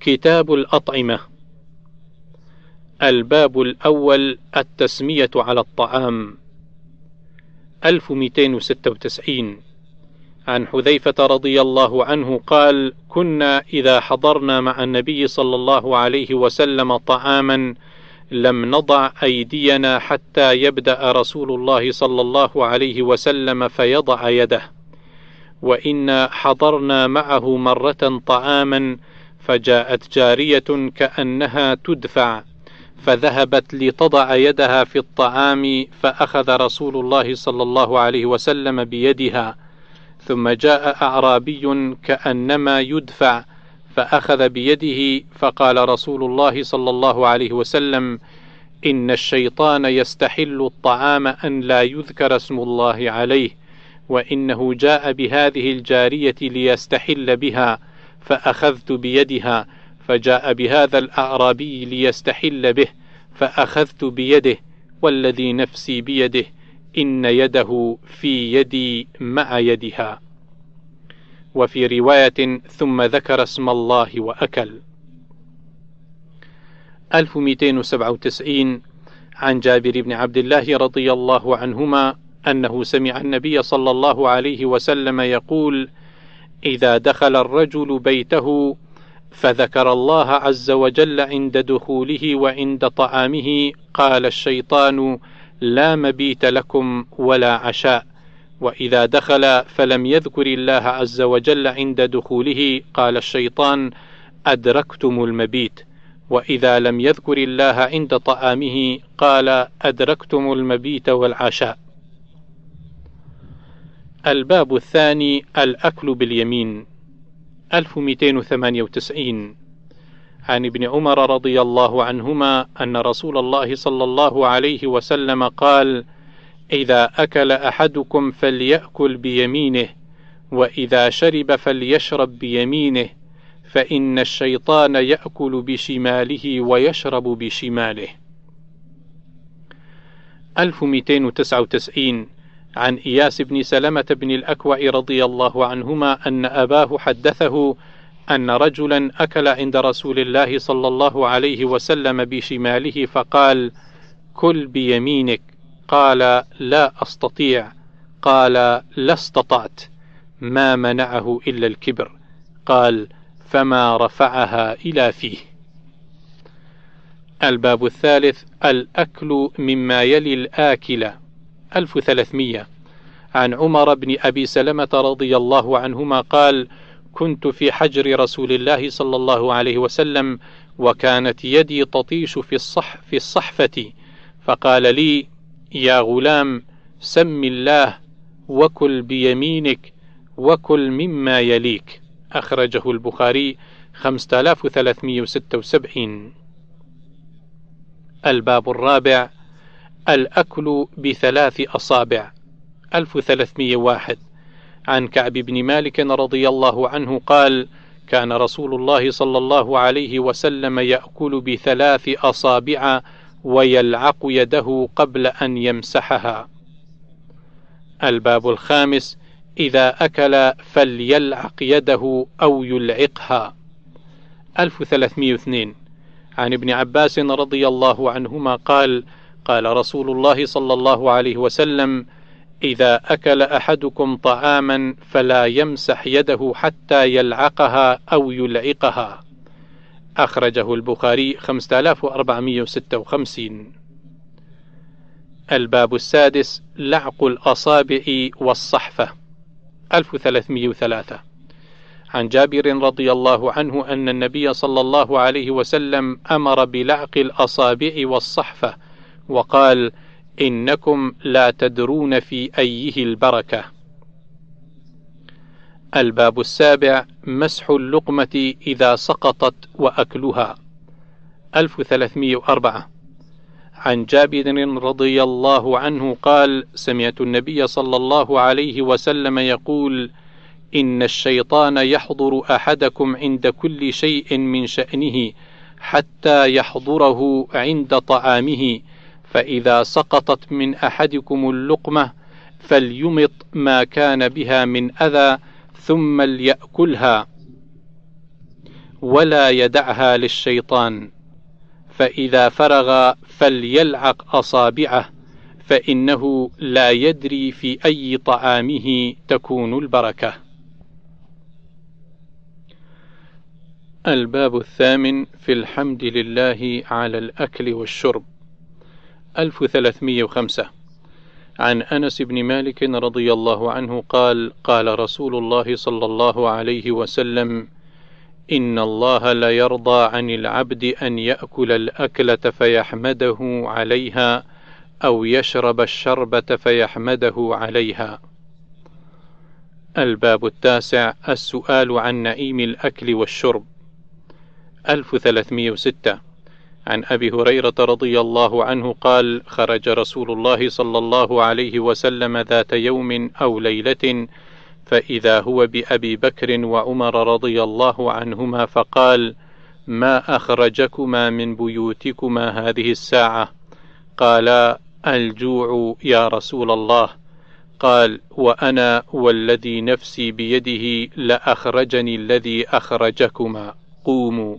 كتاب الأطعمة. الباب الأول التسمية على الطعام. 1296 عن حذيفة رضي الله عنه قال: كنا إذا حضرنا مع النبي صلى الله عليه وسلم طعاما لم نضع أيدينا حتى يبدأ رسول الله صلى الله عليه وسلم فيضع يده، وإنا حضرنا معه مرة طعاما فجاءت جارية كأنها تدفع فذهبت لتضع يدها في الطعام فأخذ رسول الله صلى الله عليه وسلم بيدها ثم جاء أعرابي كأنما يدفع فأخذ بيده فقال رسول الله صلى الله عليه وسلم إن الشيطان يستحل الطعام أن لا يذكر اسم الله عليه وإنه جاء بهذه الجارية ليستحل بها. فأخذت بيدها فجاء بهذا الأعرابي ليستحل به فأخذت بيده والذي نفسي بيده إن يده في يدي مع يدها. وفي رواية ثم ذكر اسم الله وأكل. 1297 عن جابر بن عبد الله رضي الله عنهما أنه سمع النبي صلى الله عليه وسلم يقول: إذا دخل الرجل بيته فذكر الله عز وجل عند دخوله وعند طعامه قال الشيطان لا مبيت لكم ولا عشاء. وإذا دخل فلم يذكر الله عز وجل عند دخوله قال الشيطان أدركتم المبيت. وإذا لم يذكر الله عند طعامه قال أدركتم المبيت والعشاء. الباب الثاني الأكل باليمين. 1298 عن ابن عمر رضي الله عنهما أن رسول الله صلى الله عليه وسلم قال: إذا أكل أحدكم فليأكل بيمينه، وإذا شرب فليشرب بيمينه، فإن الشيطان يأكل بشماله ويشرب بشماله. 1299 عن إياس بن سلمة بن الأكوع رضي الله عنهما أن أباه حدثه أن رجلا أكل عند رسول الله صلى الله عليه وسلم بشماله فقال: كل بيمينك، قال: لا أستطيع، قال: لا استطعت، ما منعه إلا الكبر، قال: فما رفعها إلى فيه. الباب الثالث الأكل مما يلي الآكل 1300 عن عمر بن أبي سلمة رضي الله عنهما قال: كنت في حجر رسول الله صلى الله عليه وسلم وكانت يدي تطيش في الصح في الصحفة. فقال لي يا غلام سم الله وكل بيمينك وكل مما يليك أخرجه البخاري 5376 الباب الرابع. الأكل بثلاث أصابع 1301 عن كعب بن مالك رضي الله عنه قال: كان رسول الله صلى الله عليه وسلم يأكل بثلاث أصابع ويلعق يده قبل أن يمسحها. الباب الخامس: إذا أكل فليلعق يده أو يلعقها. 1302 عن ابن عباس رضي الله عنهما قال: قال رسول الله صلى الله عليه وسلم: إذا أكل أحدكم طعاما فلا يمسح يده حتى يلعقها أو يلعقها. أخرجه البخاري 5456 الباب السادس لعق الأصابع والصحفة 1303 عن جابر رضي الله عنه أن النبي صلى الله عليه وسلم أمر بلعق الأصابع والصحفة وقال: إنكم لا تدرون في أيه البركة. الباب السابع مسح اللقمة إذا سقطت وأكلها. 1304 عن جابر رضي الله عنه قال سمعت النبي صلى الله عليه وسلم يقول إن الشيطان يحضر أحدكم عند كل شيء من شأنه حتى يحضره عند طعامه. فإذا سقطت من أحدكم اللقمة فليمط ما كان بها من أذى ثم ليأكلها ولا يدعها للشيطان فإذا فرغ فليلعق أصابعه فإنه لا يدري في أي طعامه تكون البركة. الباب الثامن في الحمد لله على الأكل والشرب 1305 عن أنس بن مالك رضي الله عنه قال قال رسول الله صلى الله عليه وسلم إن الله ليرضى عن العبد أن يأكل الأكلة فيحمده عليها أو يشرب الشربة فيحمده عليها. الباب التاسع. السؤال عن نعيم الأكل والشرب. 1306 عن أبي هريرة رضي الله عنه قال: خرج رسول الله صلى الله عليه وسلم ذات يوم أو ليلة فإذا هو بأبي بكر وعمر رضي الله عنهما فقال: ما أخرجكما من بيوتكما هذه الساعة؟ قالا: الجوع يا رسول الله. قال: وأنا والذي نفسي بيده لأخرجني الذي أخرجكما قوموا.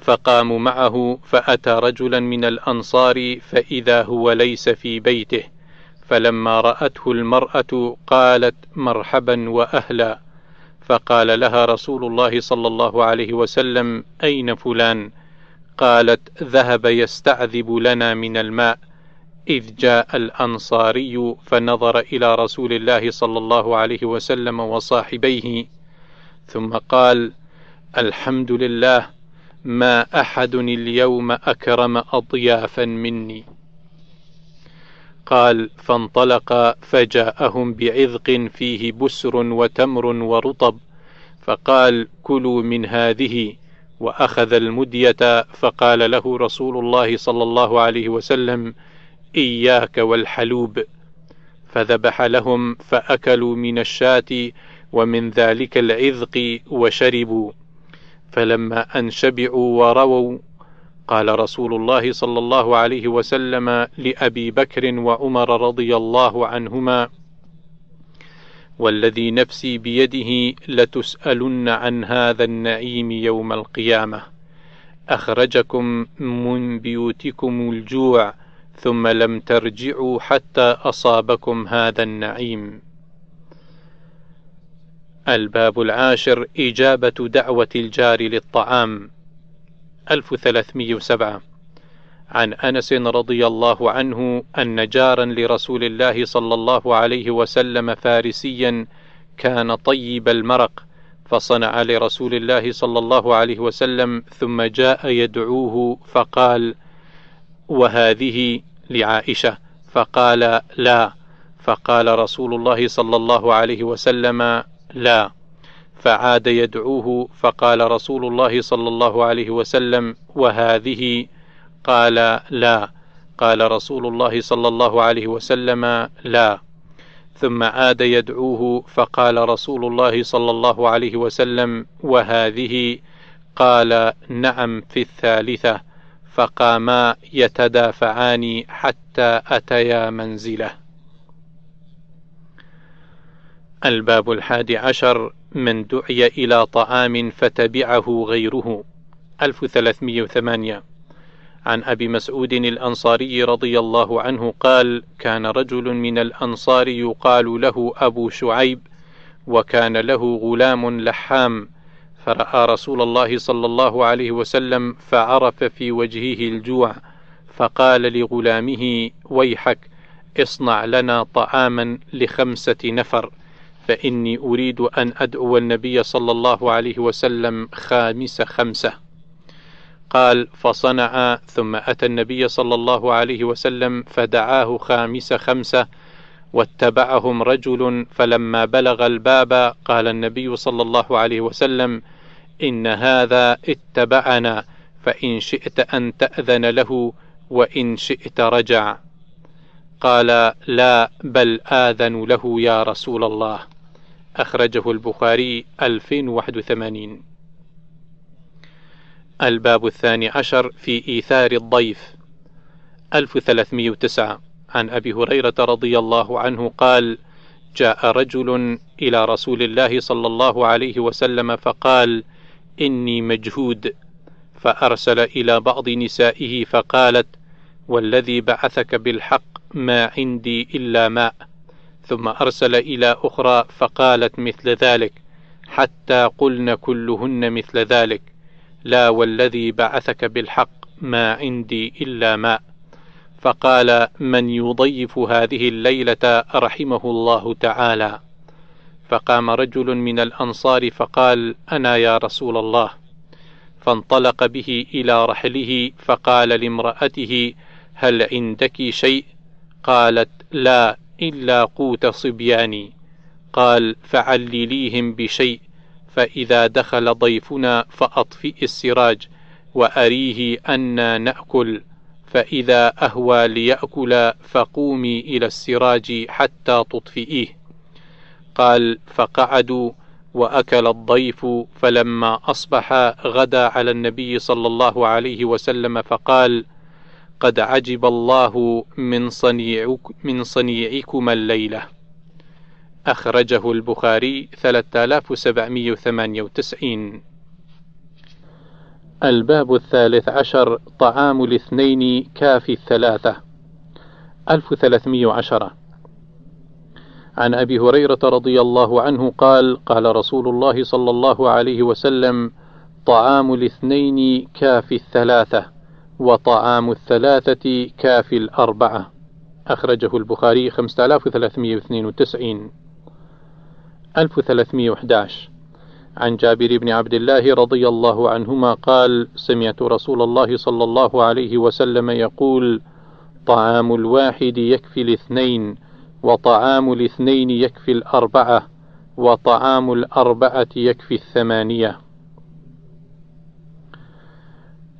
فقاموا معه فأتى رجلا من الأنصار فإذا هو ليس في بيته فلما رأته المرأة قالت مرحبا وأهلا فقال لها رسول الله صلى الله عليه وسلم أين فلان؟ قالت ذهب يستعذب لنا من الماء إذ جاء الأنصاري فنظر إلى رسول الله صلى الله عليه وسلم وصاحبيه ثم قال الحمد لله ما أحد اليوم أكرم أضيافا مني. قال فانطلق فجاءهم بعذق فيه بسر وتمر ورطب فقال كلوا من هذه. وأخذ المدية فقال له رسول الله صلى الله عليه وسلم إياك والحلوب. فذبح لهم فأكلوا من الشاة ومن ذلك العذق وشربوا. فلما أن شبعوا ورووا قال رسول الله صلى الله عليه وسلم لأبي بكر وعمر رضي الله عنهما والذي نفسي بيده لتسألن عن هذا النعيم يوم القيامة. أخرجكم من بيوتكم الجوع ثم لم ترجعوا حتى أصابكم هذا النعيم. الباب العاشر إجابة دعوة الجار للطعام. 1307 عن أنس رضي الله عنه أن جارا لرسول الله صلى الله عليه وسلم فارسيا كان طيب المرق فصنع لرسول الله صلى الله عليه وسلم ثم جاء يدعوه فقال وهذه لعائشة؟ فقال لا. فقال رسول الله صلى الله عليه وسلم لا. فعاد يدعوه فقال رسول الله صلى الله عليه وسلم وهذه؟ قال لا. قال رسول الله صلى الله عليه وسلم لا. ثم عاد يدعوه فقال رسول الله صلى الله عليه وسلم وهذه؟ قال نعم في الثالثة. فقاما يتدافعان حتى أتيا منزله. الباب الحادي عشر من دعي إلى طعام فتبعه غيره. 1308 عن أبي مسعود الأنصاري رضي الله عنه قال كان رجل من الأنصار يقال له أبو شعيب وكان له غلام لحام. فرأى رسول الله صلى الله عليه وسلم فعرف في وجهه الجوع فقال لغلامه ويحك اصنع لنا طعاما لخمسة نفر. فإني أريد أن أدعو النبي صلى الله عليه وسلم خامس خمسة. قال فصنع ثم أتى النبي صلى الله عليه وسلم فدعاه خامس خمسة واتبعهم رجل فلما بلغ الباب قال النبي صلى الله عليه وسلم إن هذا اتبعنا فإن شئت أن تأذن له وإن شئت رجع. قال لا بل آذن له يا رسول الله. أخرجه البخاري 2081 الباب الثاني عشر في إيثار الضيف. 1309 عن أبي هريرة رضي الله عنه قال جاء رجل إلى رسول الله صلى الله عليه وسلم فقال إني مجهود. فأرسل إلى بعض نسائه فقالت والذي بعثك بالحق ما عندي إلا ماء. ثم أرسل إلى أخرى فقالت مثل ذلك حتى قلن كلهن مثل ذلك لا والذي بعثك بالحق ما عندي إلا ماء فقال من يضيف هذه الليلة رحمه الله تعالى. فقام رجل من الأنصار فقال أنا يا رسول الله. فانطلق به إلى رحله فقال لامرأته هل عندك شيء؟ قالت لا إلا قوت صبياني. قال فعلليهم بشيء فإذا دخل ضيفنا فأطفئ السراج وأريه أنا نأكل فإذا أهوى ليأكل فقومي إلى السراج حتى تطفئيه. قال فقعدوا وأكل الضيف فلما أصبح غدا على النبي صلى الله عليه وسلم فقال قد عجب الله من صنيعك من صنيعكما الليلة. أخرجه البخاري 3798 الباب الثالث عشر طعام الاثنين كافي الثلاثة. 1310 عن أبي هريرة رضي الله عنه قال قال رسول الله صلى الله عليه وسلم طعام الاثنين كافي الثلاثة. وطعام الثلاثة كافي الأربعة. أخرجه البخاري 5392 1311 عن جابر بن عبد الله رضي الله عنهما قال سمعت رسول الله صلى الله عليه وسلم يقول طعام الواحد يكفي الاثنين وطعام الاثنين يكفي الأربعة وطعام الأربعة يكفي الثمانية.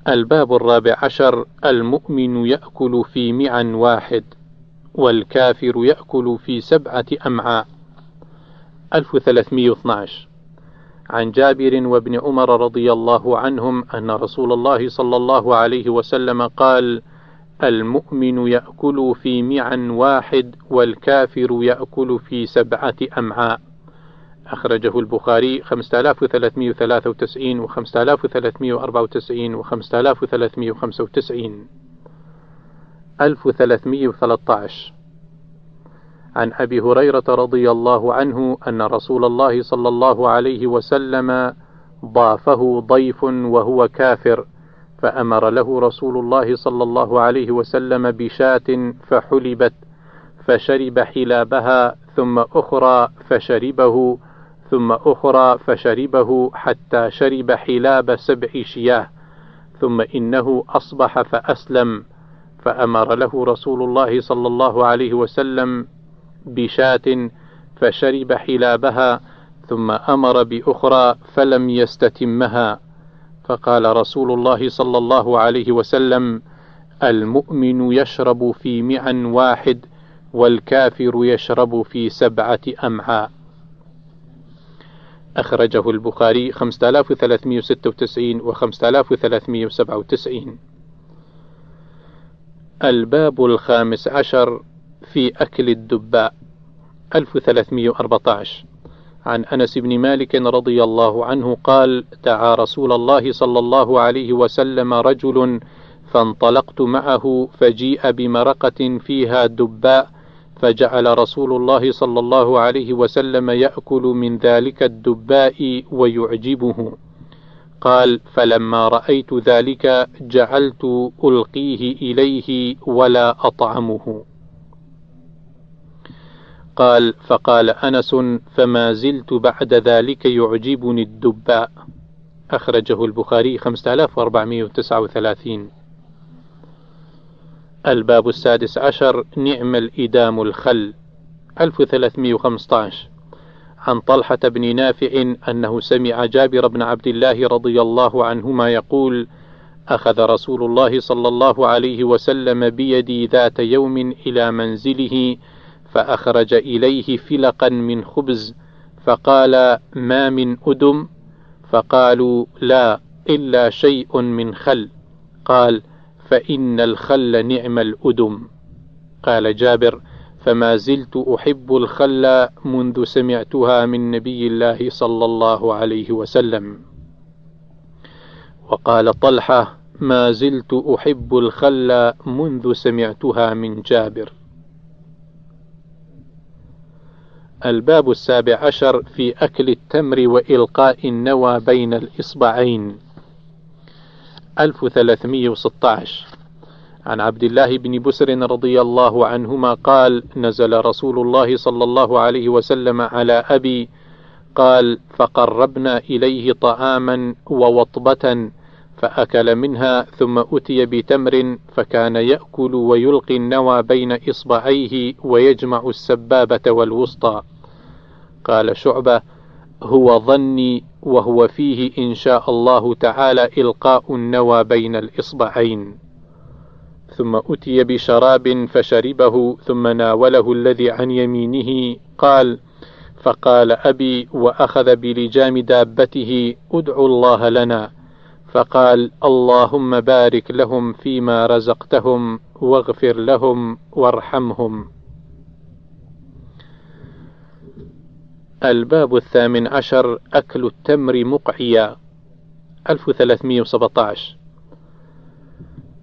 الباب الرابع عشر المؤمن يأكل في معا واحد والكافر يأكل في سبعة أمعاء 1312 عن جابر وابن عمر رضي الله عنهم أن رسول الله صلى الله عليه وسلم قال: المؤمن يأكل في معا واحد والكافر يأكل في سبعة أمعاء. أخرجه البخاري 5393 و 5394 و 5395 1313 عن أبي هريرة رضي الله عنه أن رسول الله صلى الله عليه وسلم ضافه ضيف وهو كافر فأمر له رسول الله صلى الله عليه وسلم بشاة فحلبت فشرب حلابها ثم أخرى فشربه ثم أخرى فشربه حتى شرب حلاب سبع شياه ثم إنه أصبح فأسلم فأمر له رسول الله صلى الله عليه وسلم بشاة فشرب حلابها ثم أمر بأخرى فلم يستتمها. فقال رسول الله صلى الله عليه وسلم المؤمن يشرب في معا واحد والكافر يشرب في سبعة أمعاء. أخرجه البخاري 5396 و 5397 الباب الخامس عشر في أكل الدباء 1314 عن أنس بن مالك رضي الله عنه قال دعا رسول الله صلى الله عليه وسلم رجل فانطلقت معه فجيء بمرقة فيها دباء فجعل رسول الله صلى الله عليه وسلم يأكل من ذلك الدباء ويعجبه. قال فلما رأيت ذلك جعلت ألقيه إليه ولا أطعمه. قال فقال أنس فما زلت بعد ذلك يعجبني الدباء. أخرجه البخاري 5439 الباب السادس عشر نعم الإدام الخل 1315 عن طلحة بن نافع أنه سمع جابر بن عبد الله رضي الله عنهما يقول: أخذ رسول الله صلى الله عليه وسلم بيدي ذات يوم إلى منزله فأخرج إليه فلقا من خبز فقال: ما من أدم؟ فقالوا: لا إلا شيء من خل. قال: فإن الخل نعم الأدم. قال جابر: فما زلت أحب الخل منذ سمعتها من نبي الله صلى الله عليه وسلم. وقال طلحة ما زلت أحب الخل منذ سمعتها من جابر الباب السابع عشر في أكل التمر وإلقاء النوى بين الإصبعين 1316 عن عبد الله بن بسر رضي الله عنهما قال نزل رسول الله صلى الله عليه وسلم على أبي قال فقربنا إليه طعاما ووطبة فأكل منها ثم أتي بتمر فكان يأكل ويلقي النوى بين إصبعيه ويجمع السبابة والوسطى. قال شعبة هو ظني وهو فيه إن شاء الله تعالى إلقاء النوى بين الإصبعين. ثم أتي بشراب فشربه ثم ناوله الذي عن يمينه قال فقال أبي وأخذ بلجام دابته ادعوا الله لنا. فقال اللهم بارك لهم فيما رزقتهم واغفر لهم وارحمهم. الباب الثامن عشر أكل التمر مقعيا. 1317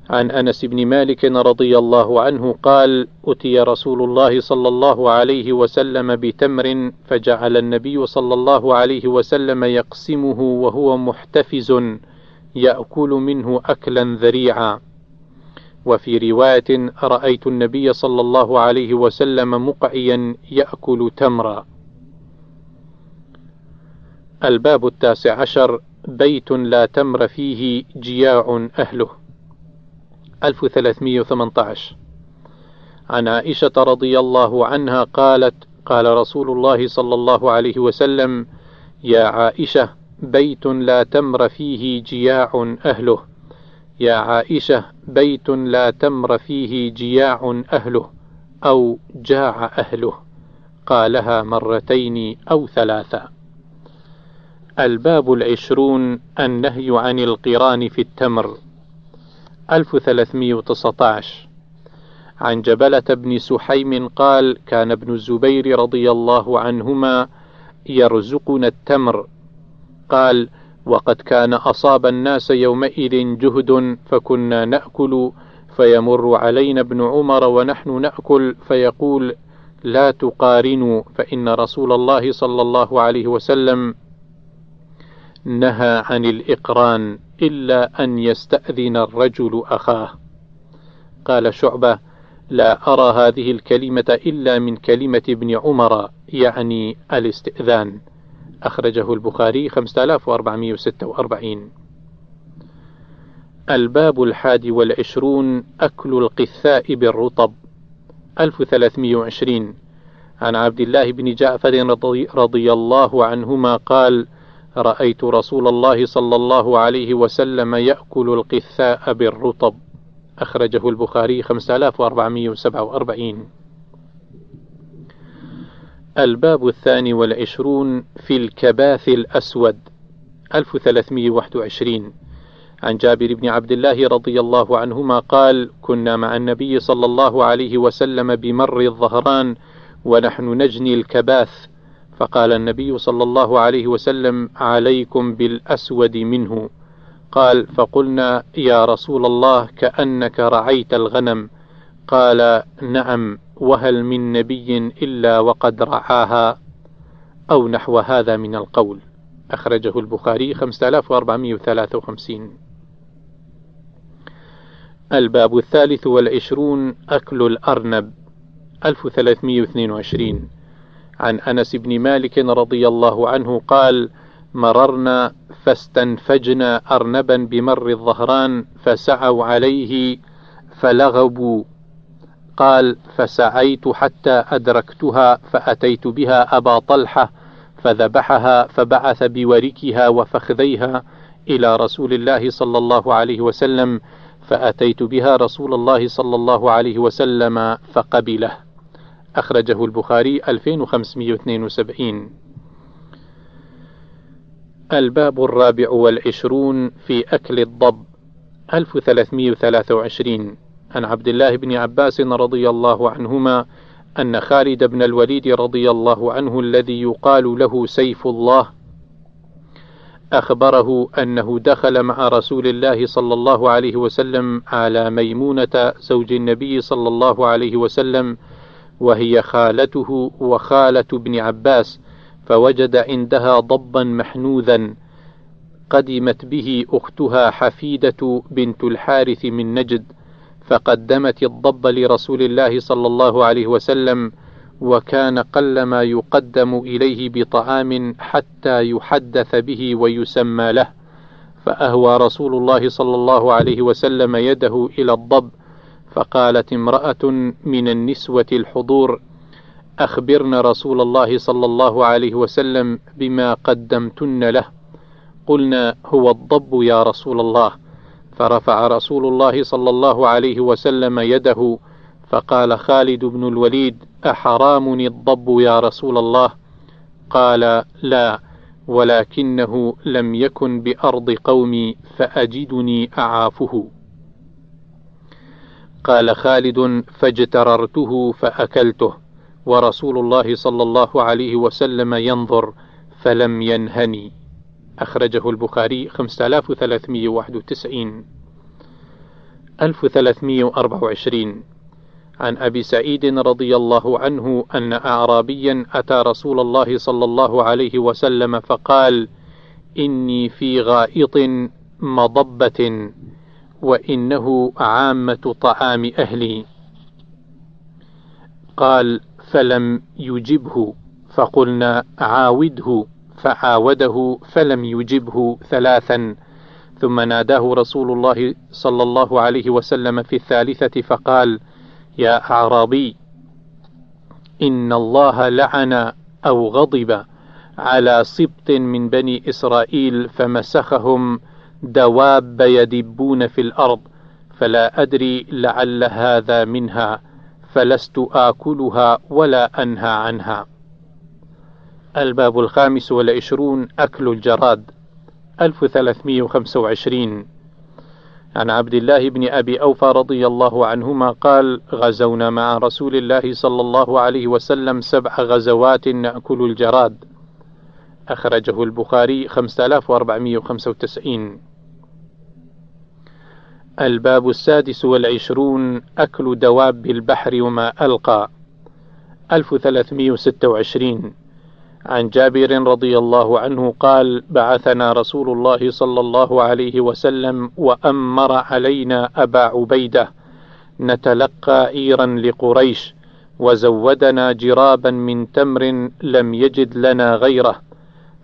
عن أنس بن مالك رضي الله عنه قال أتي رسول الله صلى الله عليه وسلم بتمر فجعل النبي صلى الله عليه وسلم يقسمه وهو محتفز يأكل منه أكلا ذريعا. وفي رواية رأيت النبي صلى الله عليه وسلم مقعيا يأكل تمرا. الباب التاسع عشر بيت لا تمر فيه جياع أهله. 1318 عن عائشة رضي الله عنها قالت قال رسول الله صلى الله عليه وسلم يا عائشة بيت لا تمر فيه جياع أهله. يا عائشة بيت لا تمر فيه جياع أهله أو جاع أهله. قالها مرتين أو ثلاثا الباب العشرون النهي عن القران في التمر 1319 عن جبلة بن سحيم قال كان ابن الزبير رضي الله عنهما يرزقنا التمر قال وقد كان أصاب الناس يومئذ جهد فكنا نأكل فيمر علينا ابن عمر ونحن نأكل فيقول لا تقارنوا فإن رسول الله صلى الله عليه وسلم نهى عن الإقران إلا أن يستأذن الرجل أخاه. قال شعبة لا أرى هذه الكلمة إلا من كلمة ابن عمر يعني الاستئذان. أخرجه البخاري 5446 الباب الحادي والعشرون أكل القثاء بالرطب. 1320 عن عبد الله بن جعفر رضي الله عنهما قال رأيت رسول الله صلى الله عليه وسلم يأكل القثاء بالرطب. أخرجه البخاري 5447 الباب الثاني والعشرون في الكباث الأسود. 1321 عن جابر بن عبد الله رضي الله عنهما قال كنا مع النبي صلى الله عليه وسلم بمر الظهران ونحن نجني الكباث فقال النبي صلى الله عليه وسلم عليكم بالأسود منه. قال فقلنا يا رسول الله كأنك رعيت الغنم. قال نعم وهل من نبي إلا وقد رعاها؟ أو نحو هذا من القول. أخرجه البخاري 5453 الباب الثالث والعشرون أكل الأرنب. 1322 عن أنس بن مالك رضي الله عنه قال مررنا فاستنفجنا أرنبا بمر الظهران فسعوا عليه فلغبوا. قال فسعيت حتى أدركتها فأتيت بها أبا طلحة فذبحها فبعث بوركها وفخذيها إلى رسول الله صلى الله عليه وسلم فأتيت بها رسول الله صلى الله عليه وسلم فقبله. أخرجه البخاري 2572 الباب الرابع والعشرون في أكل الضب 1323 عن عبد الله بن عباس رضي الله عنهما أن خالد بن الوليد رضي الله عنه الذي يقال له سيف الله أخبره أنه دخل مع رسول الله صلى الله عليه وسلم على ميمونة زوج النبي صلى الله عليه وسلم وهي خالته وخالة ابن عباس فوجد عندها ضبا محنوذا قدمت به أختها حفيدة بنت الحارث من نجد فقدمت الضب لرسول الله صلى الله عليه وسلم وكان قلما يقدم إليه بطعام حتى يحدث به ويسمى له فأهوى رسول الله صلى الله عليه وسلم يده إلى الضب فقالت امرأة من النسوة الحضور أخبرن رسول الله صلى الله عليه وسلم بما قدمتن له. قلنا هو الضب يا رسول الله. فرفع رسول الله صلى الله عليه وسلم يده فقال خالد بن الوليد أحرام الضب يا رسول الله؟ قال لا ولكنه لم يكن بأرض قومي فأجدني أعافه. قال خالد فاجتررته فأكلته. ورسول الله صلى الله عليه وسلم ينظر فلم ينهني. أخرجه البخاري 5391 1324 عن أبي سعيد رضي الله عنه أن أعرابيا أتى رسول الله صلى الله عليه وسلم فقال إني في غائط مضبة. وإنه عامة طعام أهلي. قال فلم يجبه. فقلنا عاوده. فعاوده فلم يجبه ثلاثا. ثم ناداه رسول الله صلى الله عليه وسلم في الثالثة فقال يا أعرابي إن الله لعن أو غضب على سبط من بني إسرائيل فمسخهم دواب يدبون في الأرض فلا أدري لعل هذا منها فلست آكلها ولا أنهى عنها. الباب الخامس والعشرون أكل الجراد 1325 عن عبد الله بن أبي أوفى رضي الله عنهما قال غزونا مع رسول الله صلى الله عليه وسلم سبع غزوات نأكل الجراد. أخرجه البخاري 5495 الباب السادس والعشرون أكل دواب البحر وما ألقى. 1326 عن جابر رضي الله عنه قال بعثنا رسول الله صلى الله عليه وسلم وأمر علينا أبا عبيدة نتلقى إيرا لقريش وزودنا جرابا من تمر لم يجد لنا غيره.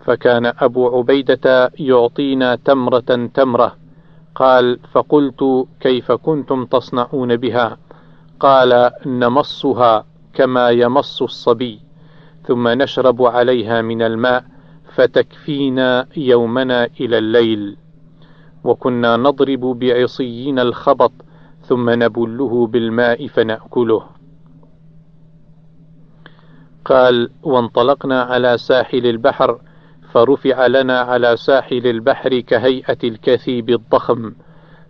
فكان أبو عبيدة يعطينا تمرة تمرة. قال فقلت كيف كنتم تصنعون بها؟ قال نمصها كما يمص الصبي ثم نشرب عليها من الماء فتكفينا يومنا إلى الليل. وكنا نضرب بعصينا الخبط ثم نبله بالماء فنأكله. قال وانطلقنا على ساحل البحر فرفع لنا على ساحل البحر كهيئة الكثيب الضخم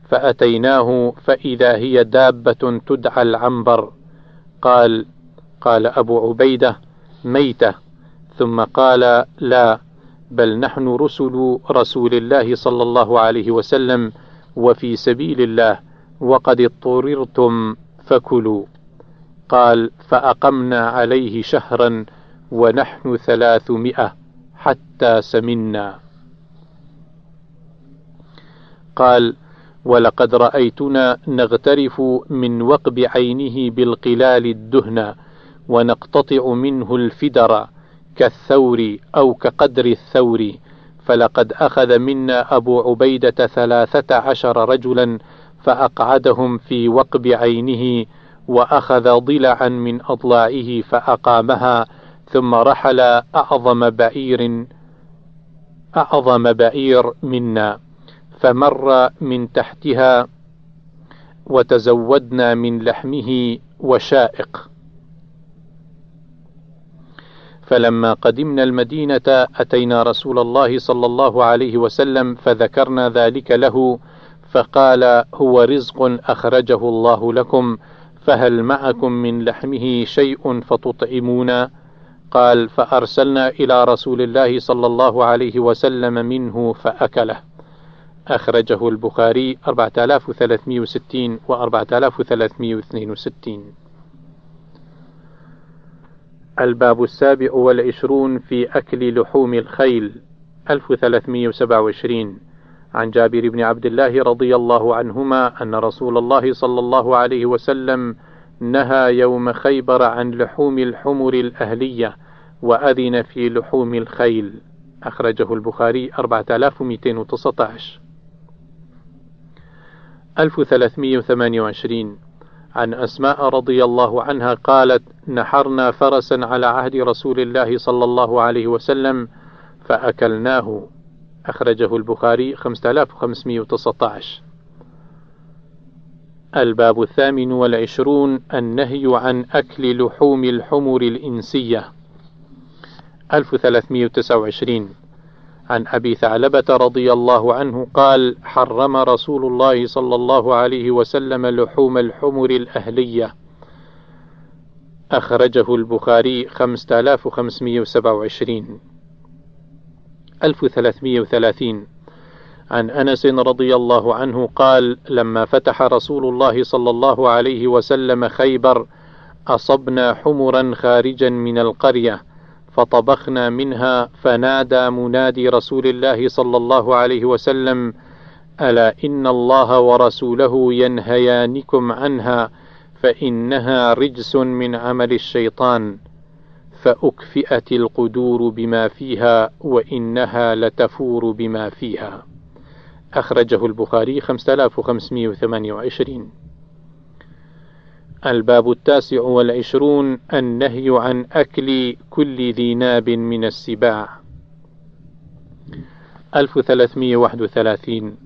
فأتيناه فإذا هي دابة تدعى العنبر. قال قال أبو عبيدة ميتة. ثم قال لا بل نحن رسل رسول الله صلى الله عليه وسلم وفي سبيل الله وقد اضطررتم فكلوا. قال فأقمنا عليه شهرا ونحن ثلاثمائة. حتى سمنا. قال ولقد رأيتنا نغترف من وقب عينه بالقلال الدهن ونقتطع منه الفدر كالثور أو كقدر الثور فلقد أخذ منا أبو عبيدة ثلاثة عشر رجلا فأقعدهم في وقب عينه وأخذ ضلعا من أضلاعه فأقامها ثم رحل أعظم بعير أعظم بعير منا فمر من تحتها وتزودنا من لحمه وشائق. فلما قدمنا المدينة أتينا رسول الله صلى الله عليه وسلم فذكرنا ذلك له فقال هو رزق أخرجه الله لكم فهل معكم من لحمه شيء فتطعمون قال فأرسلنا إلى رسول الله صلى الله عليه وسلم منه فأكله. أخرجه البخاري 4360 و 4362 الباب السابع والعشرون في أكل لحوم الخيل 1327 عن جابر بن عبد الله رضي الله عنهما أن رسول الله صلى الله عليه وسلم نهى يوم خيبر عن لحوم الحمر الأهلية وأذن في لحوم الخيل. أخرجه البخاري 4219 1328 عن أسماء رضي الله عنها قالت نحرنا فرسا على عهد رسول الله صلى الله عليه وسلم فأكلناه. أخرجه البخاري 5519 الباب الثامن والعشرون النهي عن أكل لحوم الحمر الإنسية. 1329 عن أبي ثعلبة رضي الله عنه قال حرم رسول الله صلى الله عليه وسلم لحوم الحمر الأهلية. أخرجه البخاري 5527 1330 عن أنس رضي الله عنه قال لما فتح رسول الله صلى الله عليه وسلم خيبر أصبنا حمرا خارجا من القرية فطبخنا منها فنادى منادي رسول الله صلى الله عليه وسلم ألا إن الله ورسوله ينهيانكم عنها فإنها رجس من عمل الشيطان فأكفئت القدور بما فيها وإنها لتفور بما فيها. أخرجه البخاري 5528 الباب التاسع والعشرون النهي عن أكل كل ذي ناب من السباع. 1331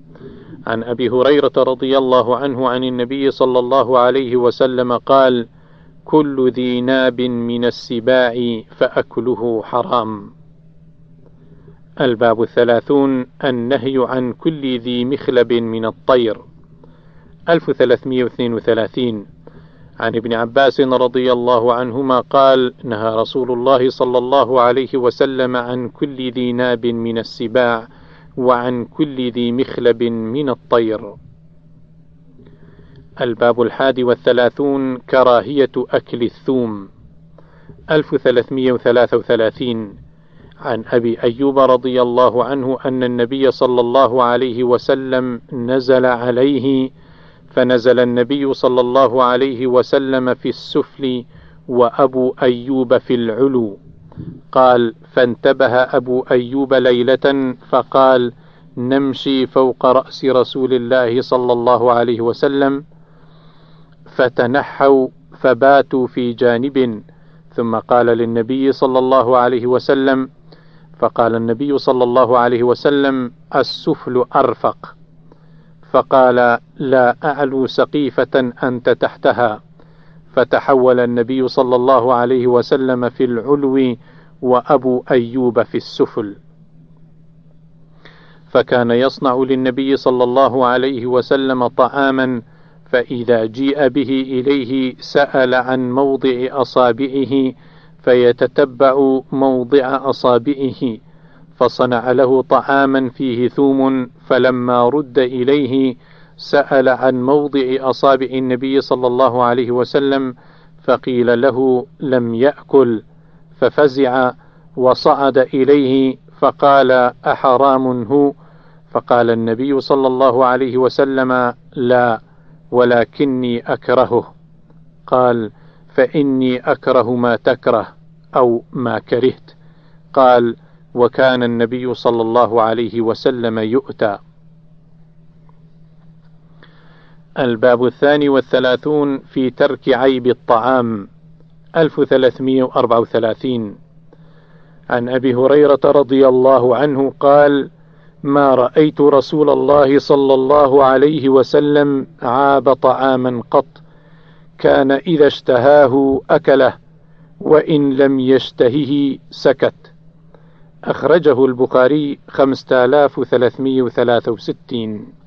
عن أبي هريرة رضي الله عنه عن النبي صلى الله عليه وسلم قال كل ذي ناب من السباع فأكله حرام. الباب الثلاثون النهي عن كل ذي مخلب من الطير. 1332 عن ابن عباس رضي الله عنهما قال نهى رسول الله صلى الله عليه وسلم عن كل ذي ناب من السباع وعن كل ذي مخلب من الطير. الباب الحادي والثلاثون كراهية أكل الثوم. 1333 عن أبي أيوب رضي الله عنه أن النبي صلى الله عليه وسلم نزل عليه فنزل النبي صلى الله عليه وسلم في السفل وأبو أيوب في العلو. قال فانتبه أبو أيوب ليلة فقال نمشي فوق رأس رسول الله صلى الله عليه وسلم. فتنحوا فباتوا في جانب ثم قال للنبي صلى الله عليه وسلم فقال النبي صلى الله عليه وسلم السفل أرفق. فقال لا أعلو سقيفة أنت تحتها. فتحول النبي صلى الله عليه وسلم في العلو وأبو أيوب في السفل. فكان يصنع للنبي صلى الله عليه وسلم طعاما فإذا جيء به إليه سأل عن موضع أصابعه فيتتبع موضع أصابعه فصنع له طعاما فيه ثوم فلما رد إليه سأل عن موضع أصابع النبي صلى الله عليه وسلم فقيل له لم يأكل. ففزع وصعد إليه فقال أحرام هو؟ فقال النبي صلى الله عليه وسلم لا ولكني أكرهه. قال فإني أكره ما تكره. أو ما كرهت. قال وكان النبي صلى الله عليه وسلم يؤتى. الباب الثاني والثلاثون في ترك عيب الطعام 1334 عن أبي هريرة رضي الله عنه قال ما رأيت رسول الله صلى الله عليه وسلم عاب طعاما قط كان إذا اشتهاه أكله. وإن لم يشتهه سكت. أخرجه البخاري 5363